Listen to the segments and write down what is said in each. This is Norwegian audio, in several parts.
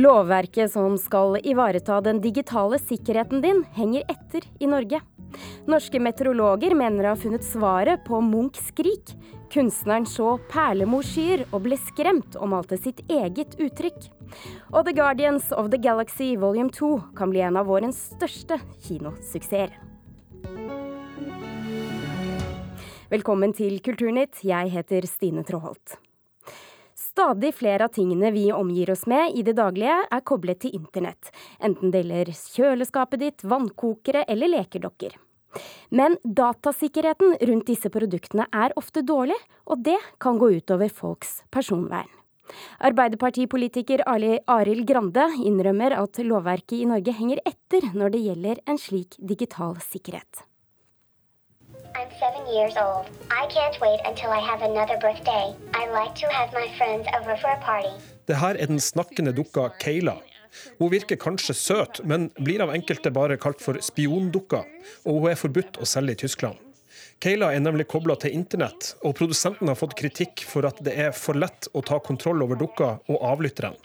Lovverket som skal ivareta den digitale sikkerheten din, henger etter i Norge. Norske meteorologer mener å ha funnet svaret på Munchs skrik. Kunstneren så perlemorskyer og ble skremt og malte sitt eget uttrykk. Og The Guardians of the Galaxy Volume 2 kan bli en av vårens største kinosuksesser. Velkommen til Kulturnytt, jeg heter Stine Tråholt. Stadig flere av tingene vi omgir oss med i det daglige, er koblet til internett. Enten det gjelder kjøleskapet ditt, vannkokere eller lekedokker. Men datasikkerheten rundt disse produktene er ofte dårlig, og det kan gå utover folks personvern. Arbeiderpartipolitiker Arild Grande innrømmer at lovverket i Norge henger etter når det gjelder en slik digital sikkerhet. I'm seven years old. I can't wait until I have another birthday. I like to have my friends over for a party. Det her er den snakkende dukka Kayla. Hun virker kanskje søt, men blir av enkelte bare kalt for spiondukka, og hun er forbudt å selge i Tyskland. Kayla er nemlig kobla til internett, og produsenten har fått kritikk for at det er for lett å ta kontroll over dukka og avlytte den.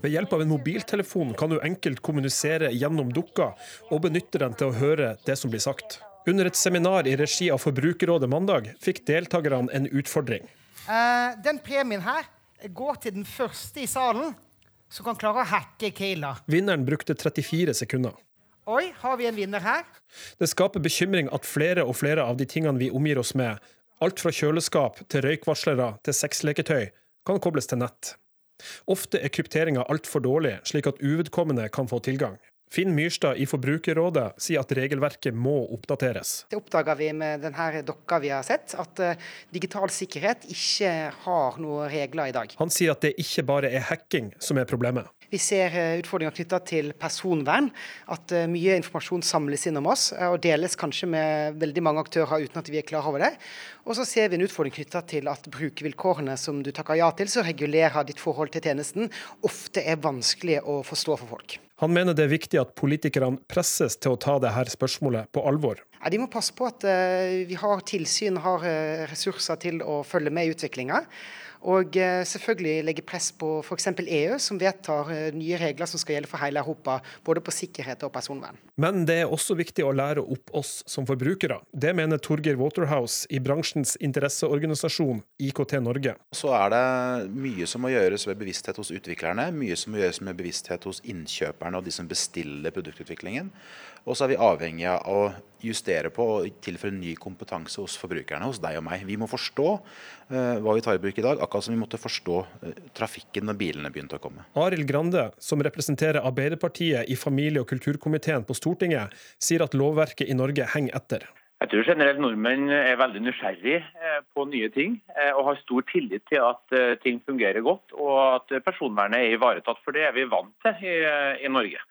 Ved hjelp av en mobiltelefon kan du enkelt kommunisere gjennom dukka og benytte den til å høre det som blir sagt. Under et seminar i regi av Forbrukerrådet mandag fikk deltakerne en utfordring. Uh, den premien her går til den første i salen som kan klare å hacke Kayla. Vinneren brukte 34 sekunder. Oi, har vi en vinner her? Det skaper bekymring at flere og flere av de tingene vi omgir oss med, alt fra kjøleskap til røykvarslere til sexleketøy, kan kobles til nett. Ofte er krypteringa altfor dårlig, slik at uvedkommende kan få tilgang. Finn Myrstad i Forbrukerrådet sier at regelverket må oppdateres. Det oppdaga vi med denne dokka vi har sett, at uh, digital sikkerhet ikke har noen regler i dag. Han sier at det ikke bare er hacking som er problemet. Vi ser uh, utfordringer knytta til personvern. At uh, mye informasjon samles inn om oss og deles kanskje med veldig mange aktører uten at vi er klar over det. Og så ser vi en utfordring knytta til at brukervilkårene som du takker ja til, som regulerer ditt forhold til tjenesten, ofte er vanskelig å forstå for folk. Han mener det er viktig at politikerne presses til å ta dette spørsmålet på alvor. Ja, de må passe på at vi har tilsyn, har ressurser til å følge med i utviklinga. Og eh, selvfølgelig legge press på f.eks. EU, som vedtar eh, nye regler som skal gjelde for hele Europa, både på sikkerhet og personvern. Men det er også viktig å lære opp oss som forbrukere. Det mener Torgeir Waterhouse i bransjens interesseorganisasjon IKT Norge. Så er det mye som må gjøres ved bevissthet hos utviklerne, mye som må gjøres med bevissthet hos innkjøperne og de som bestiller produktutviklingen. Og så er vi avhengig av å justere på og tilføre ny kompetanse hos forbrukerne, hos deg og meg. Vi må forstå uh, hva vi tar i bruk i dag, akkurat som vi måtte forstå uh, trafikken når bilene begynte å komme. Arild Grande, som representerer Arbeiderpartiet i familie- og kulturkomiteen på Stortinget, sier at lovverket i Norge henger etter. Jeg tror generelt nordmenn er veldig nysgjerrig eh, på nye ting og har stor tillit til at ting fungerer godt og at personvernet er ivaretatt. For det er vi vant til i, i Norge.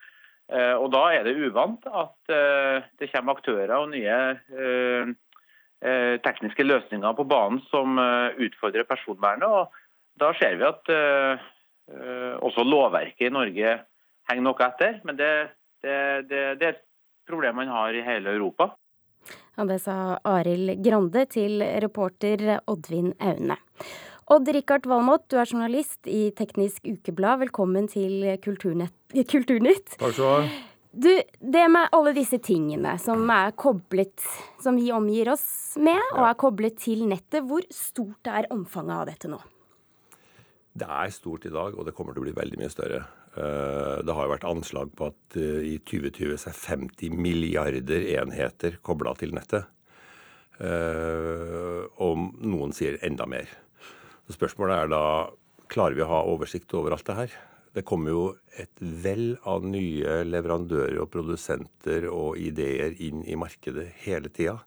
Eh, og Da er det uvant at eh, det kommer aktører og nye eh, tekniske løsninger på banen som utfordrer personvernet. og Da ser vi at også lovverket i Norge henger noe etter. Men det, det, det, det er et problem man har i hele Europa. Ja, det sa Arild Grande til reporter Oddvin Aune. Odd-Rikard Valmot, du er journalist i Teknisk Ukeblad. Velkommen til Kulturnytt. Takk skal du ha. Du, det med alle disse tingene som er koblet, som vi omgir oss med, og er koblet til nettet, hvor stort er omfanget av dette nå? Det er stort i dag, og det kommer til å bli veldig mye større. Eh, det har jo vært anslag på at eh, i 2020 så er 50 milliarder enheter kobla til nettet. Om og noen sier enda mer. Så spørsmålet er da klarer vi å ha oversikt over alt det her. Det kommer jo et vell av nye leverandører og produsenter og ideer inn i markedet hele tida.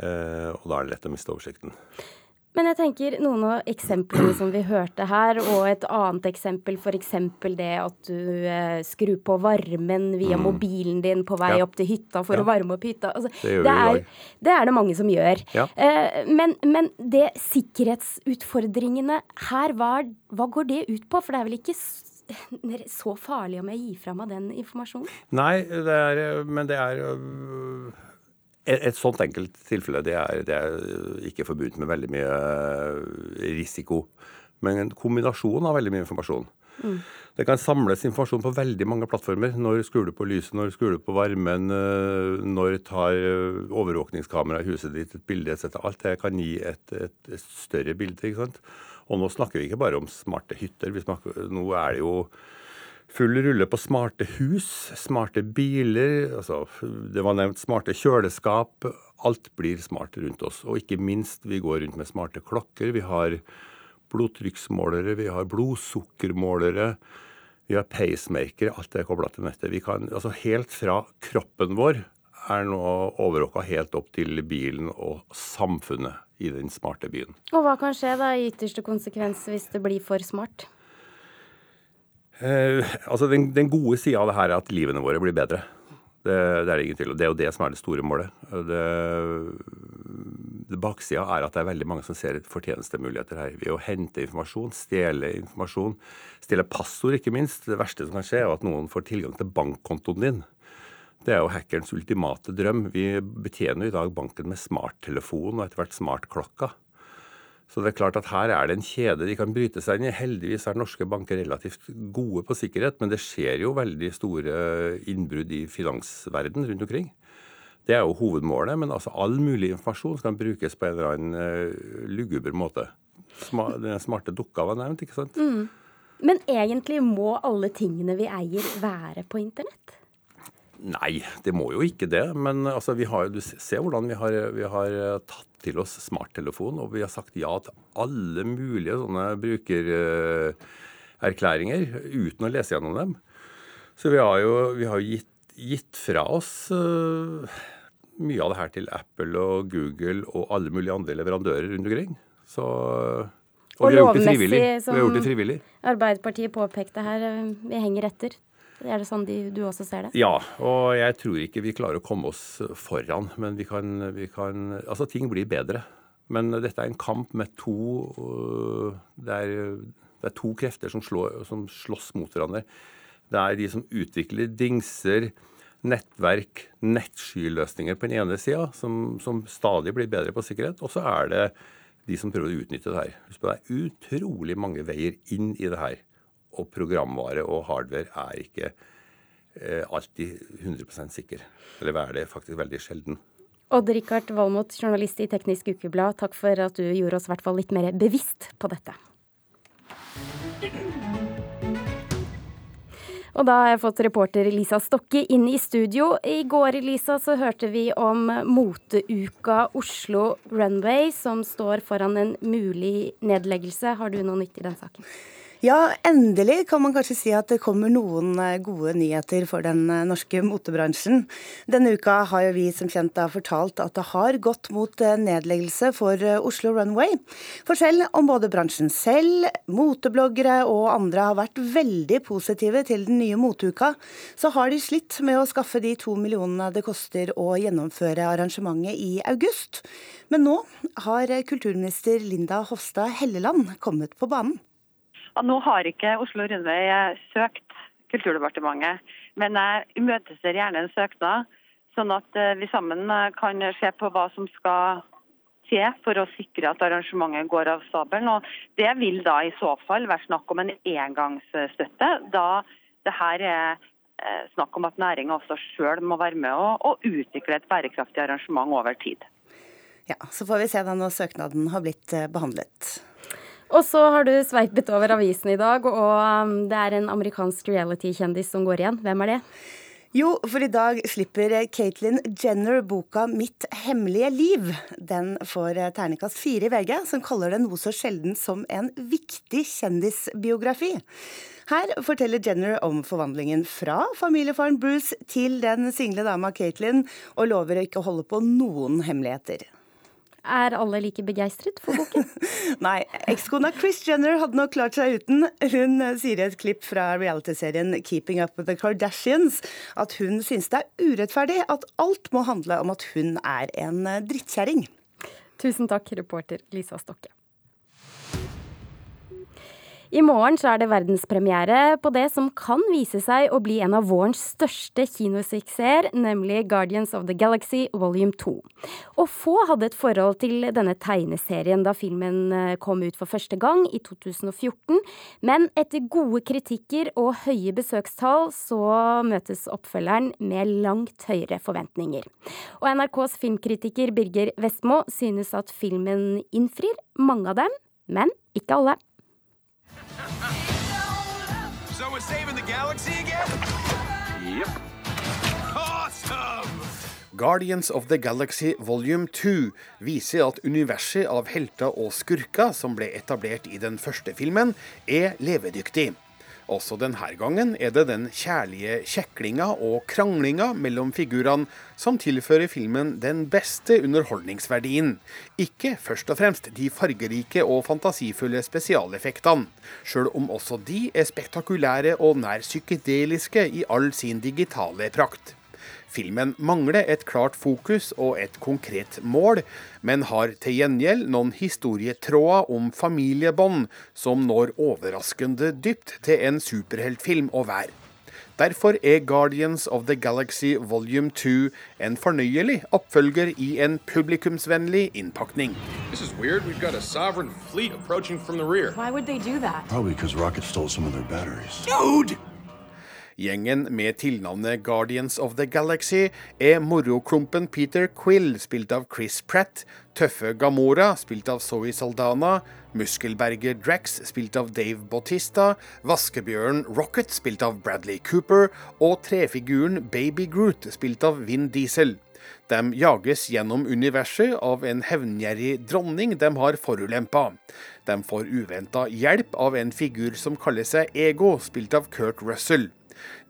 Eh, og da er det lett å miste oversikten. Men jeg tenker noen av eksemplene som vi hørte her, og et annet eksempel, f.eks. det at du eh, skrur på varmen via mm. mobilen din på vei ja. opp til hytta for ja. å varme opp hytta. Altså, det, det, er, det, er, det mange som gjør. Ja. Eh, men, men, det sikkerhetsutfordringene her, hva, hva går det ut på? For det er vel ikke så farlig om jeg gir fra meg den informasjonen? Nei, det er, men det er et sånt enkelt tilfelle det er, det er ikke forbudt med veldig mye eh, risiko. men en kombinasjon av veldig mye informasjon. Mm. Det kan samles informasjon på veldig mange plattformer. Når skrur du på lyset, når skrur du på varmen, eh, når tar eh, overvåkningskamera i huset ditt et bilde etc. Alt det kan gi et, et, et, større bilde. ikke sant? Og nå snakker vi ikke bare om smarte hytter. Vi Snakker, nå er det jo full rulle på smarte hus, smarte biler. altså Det var nevnt smarte kjøleskap. Alt blir smart rundt oss. Og ikke minst, vi går rundt med smarte klokker. Vi har blodtrykksmålere, vi har blodsukkermålere. Vi har pacemakere, alt er kobla til nettet. Vi kan, altså Helt fra kroppen vår er nå overvåka helt opp til bilen og samfunnet i den smarte byen. Og hva kan skje da i ytterste konsekvens hvis det blir for smart? Eh, altså den, den gode sida av det her er at livene våre blir bedre. Det, det, er ingen tvil Det er jo det som er det store målet. Det, det Baksida er at det er veldig mange som ser fortjenestemuligheter her. Ved å hente informasjon, stjele informasjon, stjele passord, ikke minst. Det verste som kan skje, er at noen får tilgang til bankkontoen din. Det er jo hackerens ultimate drøm. Vi betjener i dag banken med smarttelefon og etter hvert smartklokka. Så det er klart at her er det en kjede de kan bryte seg inn i. Heldigvis er norske banker relativt gode på sikkerhet, men det skjer jo veldig store innbrudd i finansverden rundt omkring. Det er jo hovedmålet, men altså all mulig informasjon skal brukes på en eller annen uh, luguber måte. Den smarte dukka var nevnt, ikke sant? Mm. Men egentlig må alle tingene vi eier være på internett? Nei, det må jo ikke det. Men altså, vi har, du ser hvordan vi har, vi har tatt til oss smarttelefon, og vi har sagt ja til alle mulige sånne brukererklæringer uten å lese gjennom dem. Så vi har jo, vi har gitt, gitt, fra oss uh, mye av det her til Apple og Google og alle mulige andre leverandører rundt omkring. Så, og, og vi har gjort det frivillig. Som Arbeiderpartiet påpekte her, eh, vi henger etter. Er det sånn de, du også ser det? Ja, og jeg tror ikke vi klarer å komme oss foran. Men vi kan, vi kan Altså, ting blir bedre. Men dette er en kamp med to øh, det er, det er to krefter som, slår, som slåss mot hverandre. Det er de som utvikler dingser, nettverk, nettskyløsninger på den ene sida, som, som, stadig blir bedre på sikkerhet. Og så er det de som prøver å utnytte det her. Husk på, det er utrolig mange veier inn i det her og programvare og hardware er ikke eh, alltid 100% sikker. Eller er det faktisk veldig sjelden. Odd-Rikard Valmot, journalist i Teknisk Ukeblad, takk for at du gjorde oss i hvert fall litt mer bevisst på dette. Og da har jeg fått reporter Lisa Stokke inn i studio. I går Lisa, så hørte vi om moteuka Oslo Runway, som står foran en mulig nedleggelse. Har du noe nytt i den saken? Ja, endelig kan man kanskje si at det kommer noen eh, gode nyheter for den eh, norske motebransjen. Denne uka har jo vi som kjent fortalt at det har gått mot eh, nedleggelse for Oslo Runway. For selv om både bransjen selv, motebloggere og andre har vært veldig positive til den nye moteuka, så har de slitt med å skaffe de to millionene det koster å gjennomføre arrangementet i august. Men nå har kulturminister Linda Hofstad Helleland kommet på banen. Nå har ikke Oslo Rundvei eh, søkt Kulturdepartementet, men jeg imøteser gjerne en søknad, sånn at eh, vi sammen eh, kan se på hva som skal skje for å sikre at arrangementet går av stabelen. Og det vil da i så fall være snakk om en engangsstøtte, da det her er snakk om at næringa også sjøl må være med og, utvikle et bærekraftig arrangement over tid. Ja, Så får vi se da når søknaden har blitt behandlet. Og så har du sveipet over avisen i dag, og um, det er en amerikansk reality-kjendis som går igjen. Hvem er det? Jo, for i dag slipper Caitlyn Jenner boka 'Mitt hemmelige liv'. Den får ternekast fire i VG, som kaller det noe så sjelden som en viktig kjendisbiografi. Her forteller Jenner om forvandlingen fra familiefaren Bruce til den single dama Caitlyn, og lover å ikke holde på noen hemmeligheter. Er alle like begeistret for boken? Nei. Ekskona Chris Jenner hadde nok klart seg uten. Hun sier i et klipp fra realityserien Keeping Up With The Kardashians at hun synes det er urettferdig at alt må handle om at hun er en drittkjerring. Tusen takk, reporter Lisa Stokke. I morgen så er det verdenspremiere på det som kan vise seg å bli en av vårens største kinosuksesser, nemlig Guardians of the Galaxy volume 2. Og få hadde et forhold til denne tegneserien da filmen eh, kom ut for første gang i 2014, men etter gode kritikker og høye besøkstall så møtes oppfølgeren med langt høyere forventninger. Og NRKs filmkritiker Birger Vestmo synes at filmen innfrir mange av dem, men ikke alle. So we're saving the galaxy again? Yep. Awesome! Guardians of the Galaxy Volume 2 viser at universet av helter og skurker som ble etablert i den første filmen, er levedyktig. Også denne gangen er det den kjærlige kjeklinga og kranglinga mellom figurene som tilfører filmen den beste underholdningsverdien. Ikke først og fremst de fargerike og fantasifulle spesialeffektene, sjøl om også de er spektakulære og nær psykedeliske i all sin digitale prakt. Filmen mangler et klart fokus og et konkret mål, men har til gjengjeld noen historietråder om familiebånd som når overraskende dypt til en superheltfilm å være. Derfor er Guardians of the Galaxy Volume 2 en fornøyelig oppfølger i en publikumsvennlig innpakning. This is weird. We've got a sovereign fleet approaching from the rear. Why would they do that? Probably because Rocket stole some of their batteries. Dude! Gjengen med tilnavnet Guardians of the Galaxy er moroklumpen Peter Quill, spilt av Chris Pratt, tøffe Gamora, spilt av Zoe Saldana, muskelberger Drax, spilt av Dave Bautista, vaskebjørnen Rocket, spilt av Bradley Cooper, og trefiguren Baby Groot, spilt av Vin Diesel. De jages gjennom universet av en hevngjerrig dronning de har forulempa. De får uventa hjelp av en figur som kaller seg Ego, spilt av Kurt Russell.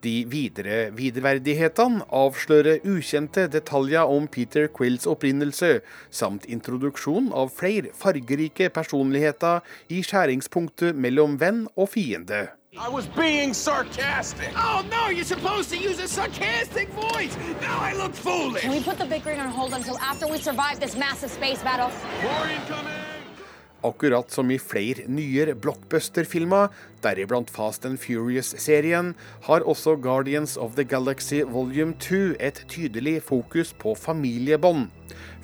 De videre videreverdighetene avslører ukjente detaljer om Peter Quills opprinnelse, samt introduksjon av flere fargerike personligheter i skjæringspunktet mellom venn og fiende. I was being sarcastic. Oh no, you're supposed to use a sarcastic voice. Now I look foolish. Can we put the bickering on hold until after we survive this massive space battle? More incoming. Akkurat som i flere nyere blockbuster-filmer, deriblant Fast and Furious-serien, har også Guardians of the Galaxy Volume 2 et tydelig fokus på familiebånd.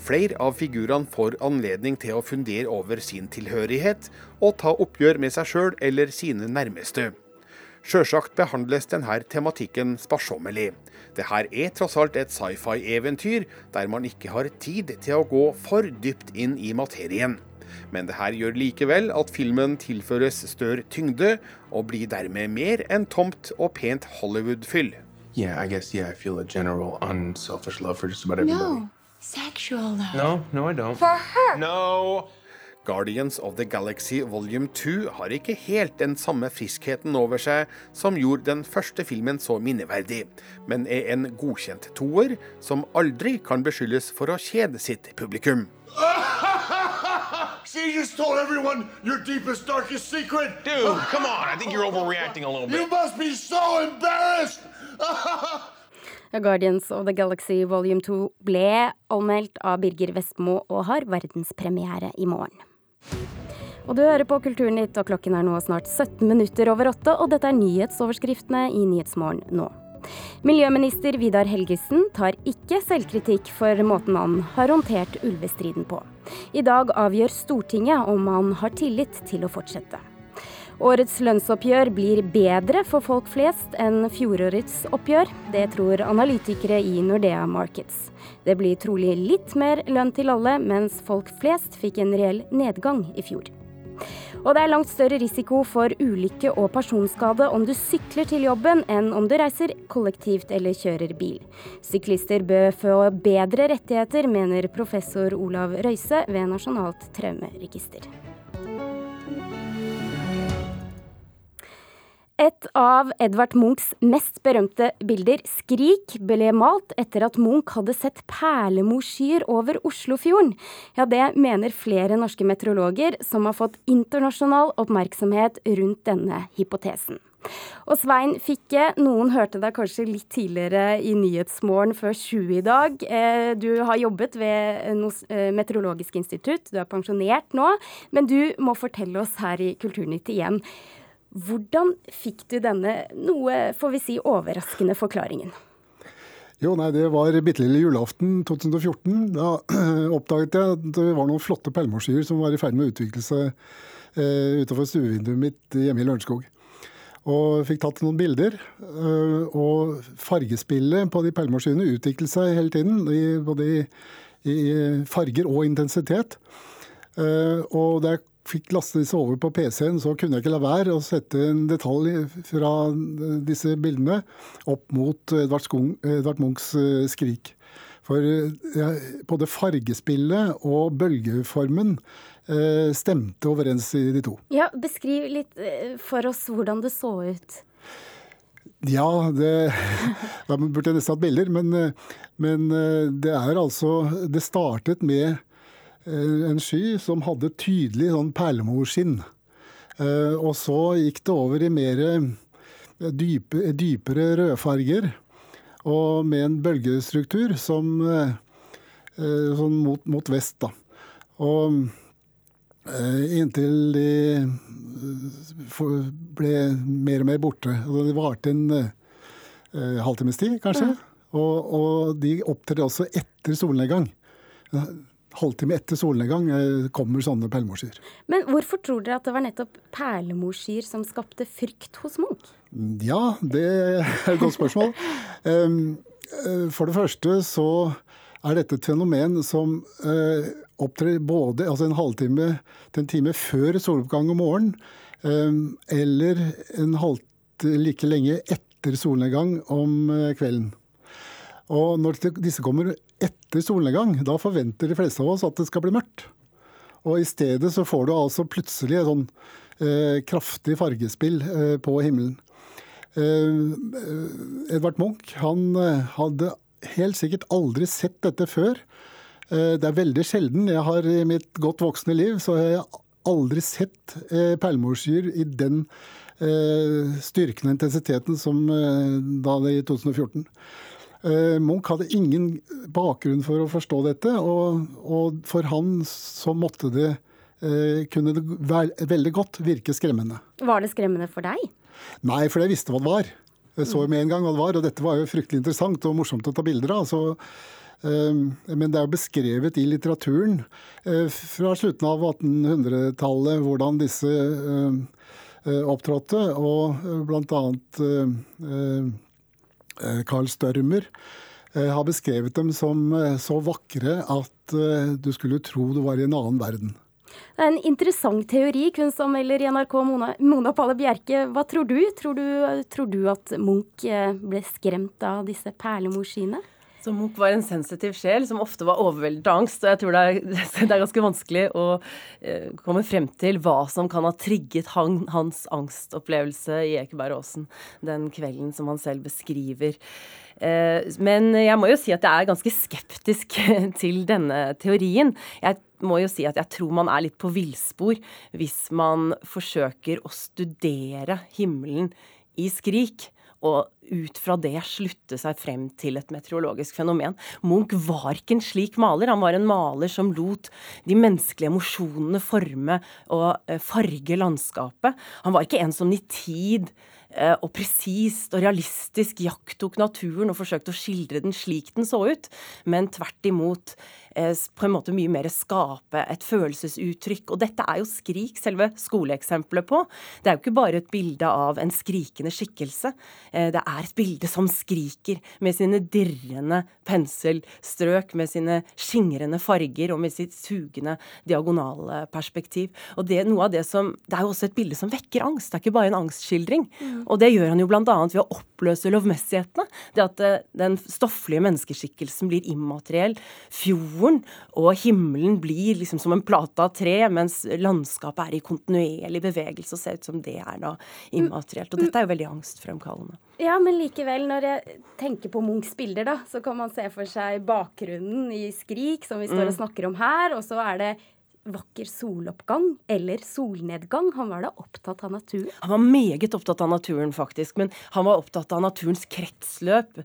Flere av figurene får anledning til å fundere over sin tilhørighet og ta oppgjør med seg sjøl eller sine nærmeste. Sjølsagt behandles denne tematikken sparsommelig. Dette er tross alt et sci-fi-eventyr der man ikke har tid til å gå for dypt inn i materien. Men det her gjør likevel at filmen tilføres større tyngde, og blir dermed mer enn tomt og pent Hollywood-fyll. Yeah, I guess, yeah, I feel a general unselfish love for just about everybody. No. Sexual love. No, no, I don't. For her. No. Guardians of the Galaxy Volume 2 har ikke helt den samme friskheten over seg som gjorde den første filmen så minneverdig, men er en godkjent toer som aldri kan beskyldes for å kjede sitt publikum. See, you just told everyone your deepest, darkest secret. Dude, come on. I think you're overreacting a little bit. You must be so embarrassed. Guardians of the Galaxy Volume 2 ble anmeldt av Birger Vestmo og har verdenspremiere i morgen. Og du hører på Kulturnytt, og klokken er nå snart 17 minutter over åtte, og dette er nyhetsoverskriftene i Nyhetsmorgen nå. Miljøminister Vidar Helgesen tar ikke selvkritikk for måten han har håndtert ulvestriden på. I dag avgjør Stortinget om han har tillit til å fortsette. Årets lønnsoppgjør blir bedre for folk flest enn fjorårets oppgjør. Det tror analytikere i Nordea Markets. Det blir trolig litt mer lønn til alle, mens folk flest fikk en reell nedgang i fjor. Og det er langt større risiko for ulykke og personskade om du sykler til jobben enn om du reiser kollektivt eller kjører bil. Syklister bør få bedre rettigheter, mener professor Olav Røise ved Nasjonalt traumeregister. Et av Edvard Munchs mest berømte bilder, 'Skrik', ble malt etter at Munch hadde sett perlemorskyer over Oslofjorden. Ja, det mener flere norske meteorologer, som har fått internasjonal oppmerksomhet rundt denne hypotesen. Og Svein Fikke, noen hørte deg kanskje litt tidligere i Nyhetsmorgen før 20 i dag. Eh, Du har jobbet ved eh, Meteorologisk institutt, du er pensjonert nå, men du må fortelle oss her i Kulturnytt igjen. Hvordan fikk du denne noe, får vi si, overraskende forklaringen? Jo, nei, Det var bitte lille julaften 2014. Da oppdaget jeg at det var noen flotte perlemårskyer som var i ferd med å utvikle seg eh, utenfor stuevinduet mitt hjemme i Lørenskog. Og fikk tatt noen bilder. Eh, og fargespillet på de perlemårskyene utviklet seg hele tiden, i, både i, i, farger og intensitet. Eh, og det jeg fikk laste disse over på PC-en, så kunne jeg ikke la være å sette en detalj fra disse bildene opp mot Edvard, Skung, Edvard Munchs eh, 'Skrik'. For både fargespillet og bølgeformen eh, stemte overens i de to. Ja, Beskriv litt eh, for oss hvordan det så ut. Ja, det, da burde jeg nesten hatt bilder. Men, eh, men det er altså Det startet med en sky som hadde tydelig sånn perlemorskinn. Og så gikk det over i mer dype, dypere rødfarger. Og med en bølgestruktur som sånn mot, mot vest, da. Og inntil de ble mer og mer borte. Det varte en halvtimes tid, kanskje. Ja. Og, og, de opptrer også etter solnedgang halvtime etter solnedgang kommer sånne perlemorskyer. Men hvorfor tror dere at det var nettopp perlemorskyer som skapte frykt hos Munch? Ja, det er et godt spørsmål. For det første så er dette et fenomen som opptrer både altså en halvtime til en time før soloppgang om morgenen, eller en halvtime like lenge etter solnedgang om kvelden. Og når disse kommer etter solnedgang, da forventer de fleste av oss at det skal bli mørkt. Og i stedet så får du altså plutselig et sånn eh, kraftig fargespill eh, på himmelen. Eh, Edvard Munch han hadde helt sikkert aldri sett dette før. det er veldig sjelden. Jeg har i mitt godt voksne liv så har jeg aldri sett eh, perlemorskyer i den styrken og intensiteten som da det i 2014. Munch hadde ingen bakgrunn for å forstå dette, og, og for han så måtte det kunne det veldig godt virke skremmende. Var det skremmende for deg? Nei, for jeg visste hva det var. Jeg så med en gang hva det var, og dette var jo fryktelig interessant og morsomt å ta bilder av. Så, men det er jo beskrevet i litteraturen fra slutten av 1800-tallet hvordan disse opptrådte, og blant annet Carl Størmer har beskrevet dem som så vakre at du skulle tro du var i en annen verden. Det er en interessant teori, kunstanmelder i NRK Mona, Mona Palle Bjerke. Hva tror du? Tror, du? tror du at Munch ble skremt av disse perlemorskiene? Så Munch var en sensitiv sjel som ofte var overveldet av angst. Og jeg tror det er, det er ganske vanskelig å eh, komme frem til hva som kan ha trigget han, hans angstopplevelse i Ekebergåsen den kvelden som han selv beskriver. Eh, men jeg må jo si at jeg er ganske skeptisk til denne teorien. Jeg må jo si at jeg tror man er litt på villspor hvis man forsøker å studere himmelen i Skrik og ut fra det slutte seg frem til et meteorologisk fenomen. Munch var ikke en slik maler. Han var en maler som lot de menneskelige emosjonene forme og farge landskapet. Han var ikke en som i tid og presist og realistisk jakttok naturen og forsøkte å skildre den slik den så ut, men tvert imot på en måte mye mer skape et følelsesuttrykk. Og dette er jo Skrik selve skoleeksempelet på. Det er jo ikke bare et bilde av en skrikende skikkelse. Det er et bilde som skriker, med sine dirrende penselstrøk, med sine skingrende farger og med sitt sugende diagonale perspektiv. Og det, noe av det, som, det er jo også et bilde som vekker angst. Det er ikke bare en angstskildring. Mm. Og det gjør han jo bl.a. ved å oppløse lovmessighetene. Det at den stofflige menneskeskikkelsen blir immateriell. Fjorden og himmelen blir liksom som en plate av tre, mens landskapet er i kontinuerlig bevegelse og ser ut som det er da immaterielt. Og dette er jo veldig angstfremkallende. Ja, men likevel, når jeg tenker på Munchs bilder, da, så kan man se for seg bakgrunnen i Skrik, som vi står og snakker om her, og så er det vakker soloppgang eller solnedgang. Han var da opptatt av naturen? Han var meget opptatt av naturen, faktisk. Men han var opptatt av naturens kretsløp,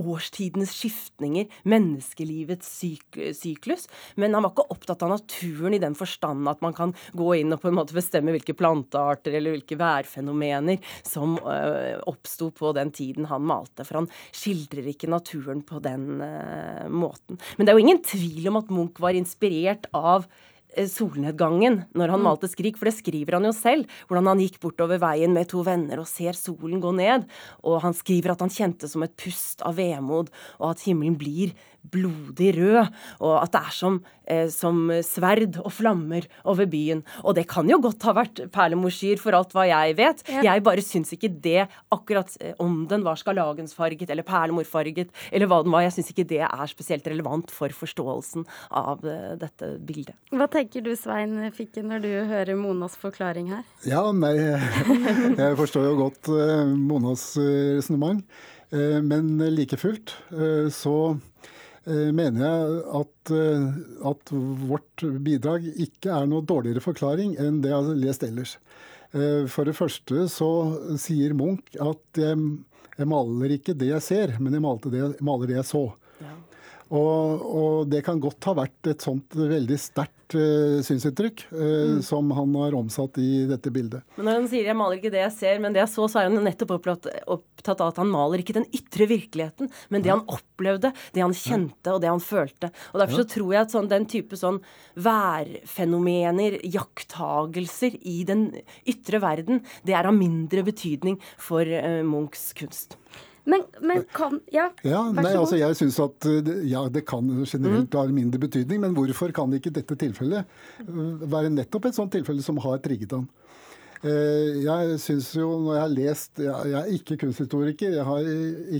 årstidenes skiftninger, menneskelivets syk syklus. Men han var ikke opptatt av naturen i den forstand at man kan gå inn og på en måte bestemme hvilke plantearter eller hvilke værfenomener som øh, oppsto på den tiden han malte. For han skildrer ikke naturen på den øh, måten. Men det er jo ingen tvil om at Munch var inspirert av solnedgangen når han mm. malte 'Skrik', for det skriver han jo selv. Hvordan han gikk bortover veien med to venner og ser solen gå ned. Og han skriver at han kjente som et pust av vemod, og at himmelen blir blodig rød, og at det er som, eh, som sverd og flammer over byen. Og det kan jo godt ha vært perlemorsyr, for alt hva jeg vet. Ja. Jeg bare syns ikke det, akkurat eh, om den var skarlagensfarget eller perlemorfarget, eller hva den var, jeg syns ikke det er spesielt relevant for forståelsen av eh, dette bildet. Hva tenker du, Svein Fikke, når du hører Monas forklaring her? Ja, nei, jeg forstår jo godt uh, Monas uh, resonnement. Men like fullt så Eh, mener jeg at, eh, at, vårt bidrag ikke er noe dårligere forklaring enn det jeg har lest ellers. Eh, for det første så sier Munch at jeg, jeg maler ikke det jeg ser, men jeg det, maler det jeg så. Og, og, det kan godt ha vært et sånt veldig sterkt uh, synsinntrykk uh, mm. som han har omsatt i dette bildet. Men når han sier 'jeg maler ikke det jeg ser', men det jeg så, så er han nettopp opptatt, av at han maler ikke den ytre virkeligheten, men det han opplevde, det han kjente og det han følte. Og Derfor så tror jeg at sånn, den type sånn værfenomener, jakttagelser i den ytre verden, det er av mindre betydning for uh, Munchs kunst. Men, men, kan Ja, ja nei, altså jeg synes at ja, det kan generelt ha mindre betydning, men hvorfor kan ikke dette tilfellet øh, være nettopp et sånt tilfelle som har trigget han? Eh, jeg synes jo, når jeg har lest Jeg er ikke kunsthistoriker, jeg har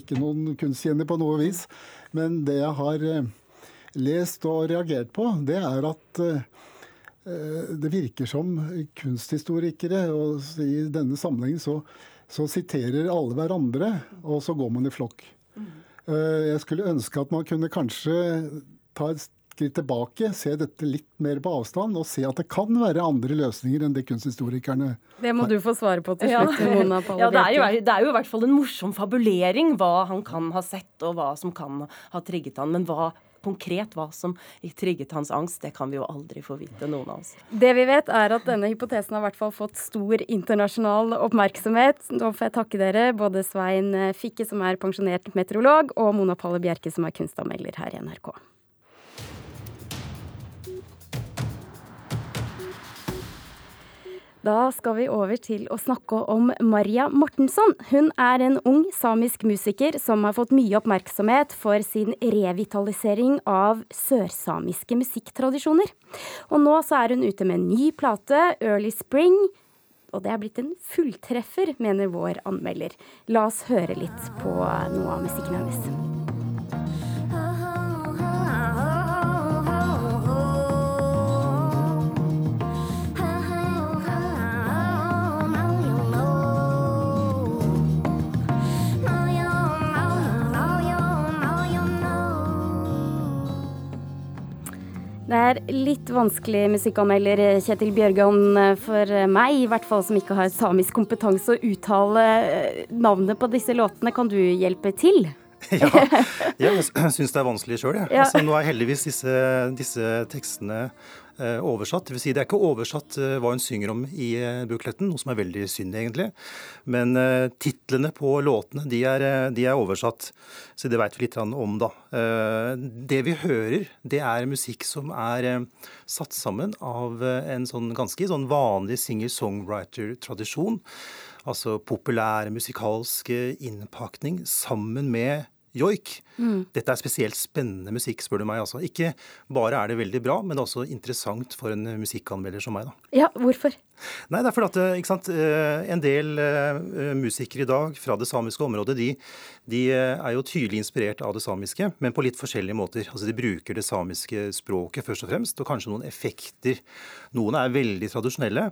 ikke noen kunstkjenner på noe vis. Men det jeg har lest og reagert på, det er at det virker som kunsthistorikere, og i denne sammenhengen så så siterer alle hverandre, og så går man i flokk. Eh, jeg skulle ønske at man kunne kanskje ta et skritt tilbake, se dette litt mer på avstand, og se at det kan være andre løsninger enn det kunsthistorikerne Det må du få svare på til slutt, ja. Mona Ja, det er, jo, det er jo i hvert fall en morsom fabulering hva han kan ha sett, og hva som kan ha trigget han. Men hva konkret hva som trigget hans angst, det kan vi jo aldri få vite, noen av oss. Det vi vet, er at denne hypotesen har i hvert fall fått stor internasjonal oppmerksomhet. Nå får jeg takke dere, både Svein Fikke, som er pensjonert meteorolog, og Mona Palle Bjerke, som er kunstanmelder her i NRK. Da skal vi over til å snakke om Maria Mortensson. Hun er en ung samisk musiker som har fått mye oppmerksomhet for sin revitalisering av sørsamiske musikktradisjoner. Og nå så er hun ute med en ny plate, Early Spring. Og det er blitt en fulltreffer, mener vår anmelder. La oss høre litt på noe av musikken hennes. Det er litt vanskelig musikkanmelder Kjetil Bjørgan for meg, i hvert fall som ikke har samisk kompetanse, å uttale eh, navnet på disse låtene. Kan du hjelpe til? ja, jeg syns det er vanskelig sjøl, jeg. Ja. Altså, nå er heldigvis disse, disse tekstene Eh, oversatt. Det, vil si, det er ikke oversatt eh, hva hun synger om i eh, bukletten, noe som er veldig synd, egentlig. Men titlene på låtene de er, de er, oversatt, så det veit vi litt om, da. Det vi hører, det er musikk som er satt sammen av en sånn ganske sånn vanlig singer-songwriter-tradisjon. Altså populær musikalsk innpakning sammen med joik. Mm. Dette er spesielt spennende musikk, spør du meg. altså. Ikke bare er det veldig bra, men det er også interessant for en musikkanmelder som meg. da. Ja, hvorfor? Nei, det er fordi at sant, en del musikere i dag fra det samiske området de, de, er jo tydelig inspirert av det samiske, men på litt forskjellige måter. Altså De bruker det samiske språket først og fremst, og kanskje noen effekter. Noen er veldig tradisjonelle,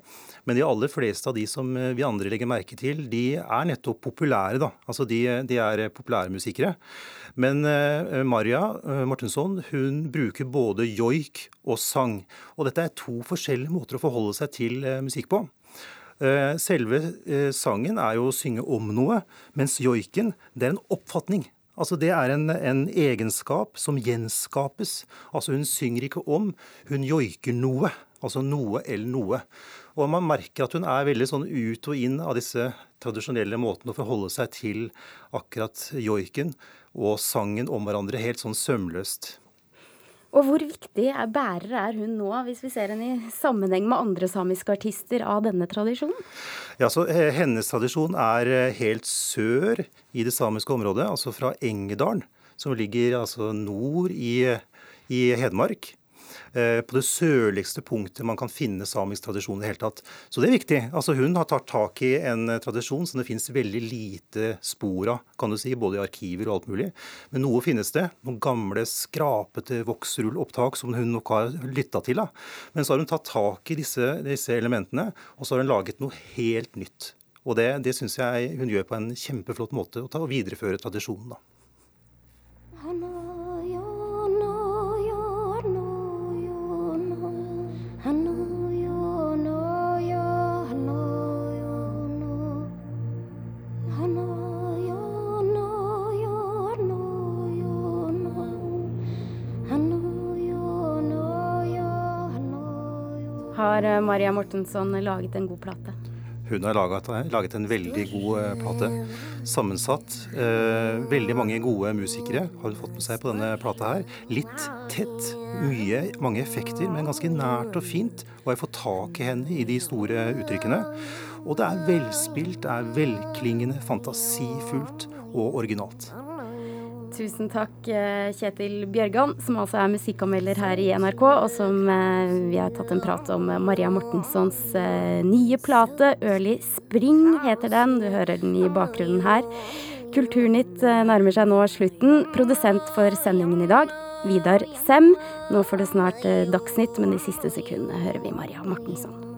men de aller fleste av de som vi andre legger merke til, de er nettopp populære. da. Altså De, de er populærmusikere. Men uh, Mortensson hun bruker både joik og sang. Og dette er to forskjellige måter å forholde seg til uh, musikk på. Selve sangen er jo å synge om noe, mens joiken det er en oppfatning. Altså Det er en, en, egenskap som gjenskapes. Altså Hun synger ikke om, hun joiker noe. Altså noe eller noe. Og man merker at hun er veldig sånn ut og inn av disse tradisjonelle måtene å forholde seg til akkurat joiken og sangen om hverandre helt sånn sømløst. Og hvor viktig er bærer er hun nå, hvis vi ser henne i sammenheng med andre samiske artister av denne tradisjonen? Ja, så eh, Hennes tradisjon er eh, helt sør i det samiske området, altså fra Engedalen, som ligger altså nord i, i Hedmark. Eh, på det sørligste punktet man kan finne samisk tradisjon i det hele tatt. Så det er viktig. Altså Hun har tatt tak i en eh, tradisjon som det finnes veldig lite spor av, kan du si, både i arkiver og alt mulig. Men noe finnes det. Noen gamle, skrapete voksrullopptak som hun nok har lytta til. da. Men så har hun tatt tak i disse, disse elementene, og så har hun laget noe helt nytt. Og det, det syns jeg hun gjør på en kjempeflott måte, å ta og videreføre tradisjonen. da. Har eh, Maria Mortensson laget en god plate? Hun har laget, laget en veldig god eh, plate. Sammensatt. Eh, veldig mange gode musikere har hun fått med seg på denne plata her. Litt tett. Mye, mange effekter, men ganske nært og fint. Og jeg får tak i henne i de store uttrykkene. Og det er velspilt, det er velklingende, fantasifullt og originalt. Tusen takk, eh, Kjetil Bjørgan, som altså er musikkanmelder her i NRK, og som eh, vi har tatt en prat om Maria Mortenssons eh, nye plate. 'Early Spring' heter den. Du hører den i bakgrunnen her. Kulturnytt nærmer seg nå slutten. Produsent for sendingen i dag, Vidar Sem. Nå får det snart Dagsnytt, men de siste sekundene hører vi Maria Mortensson.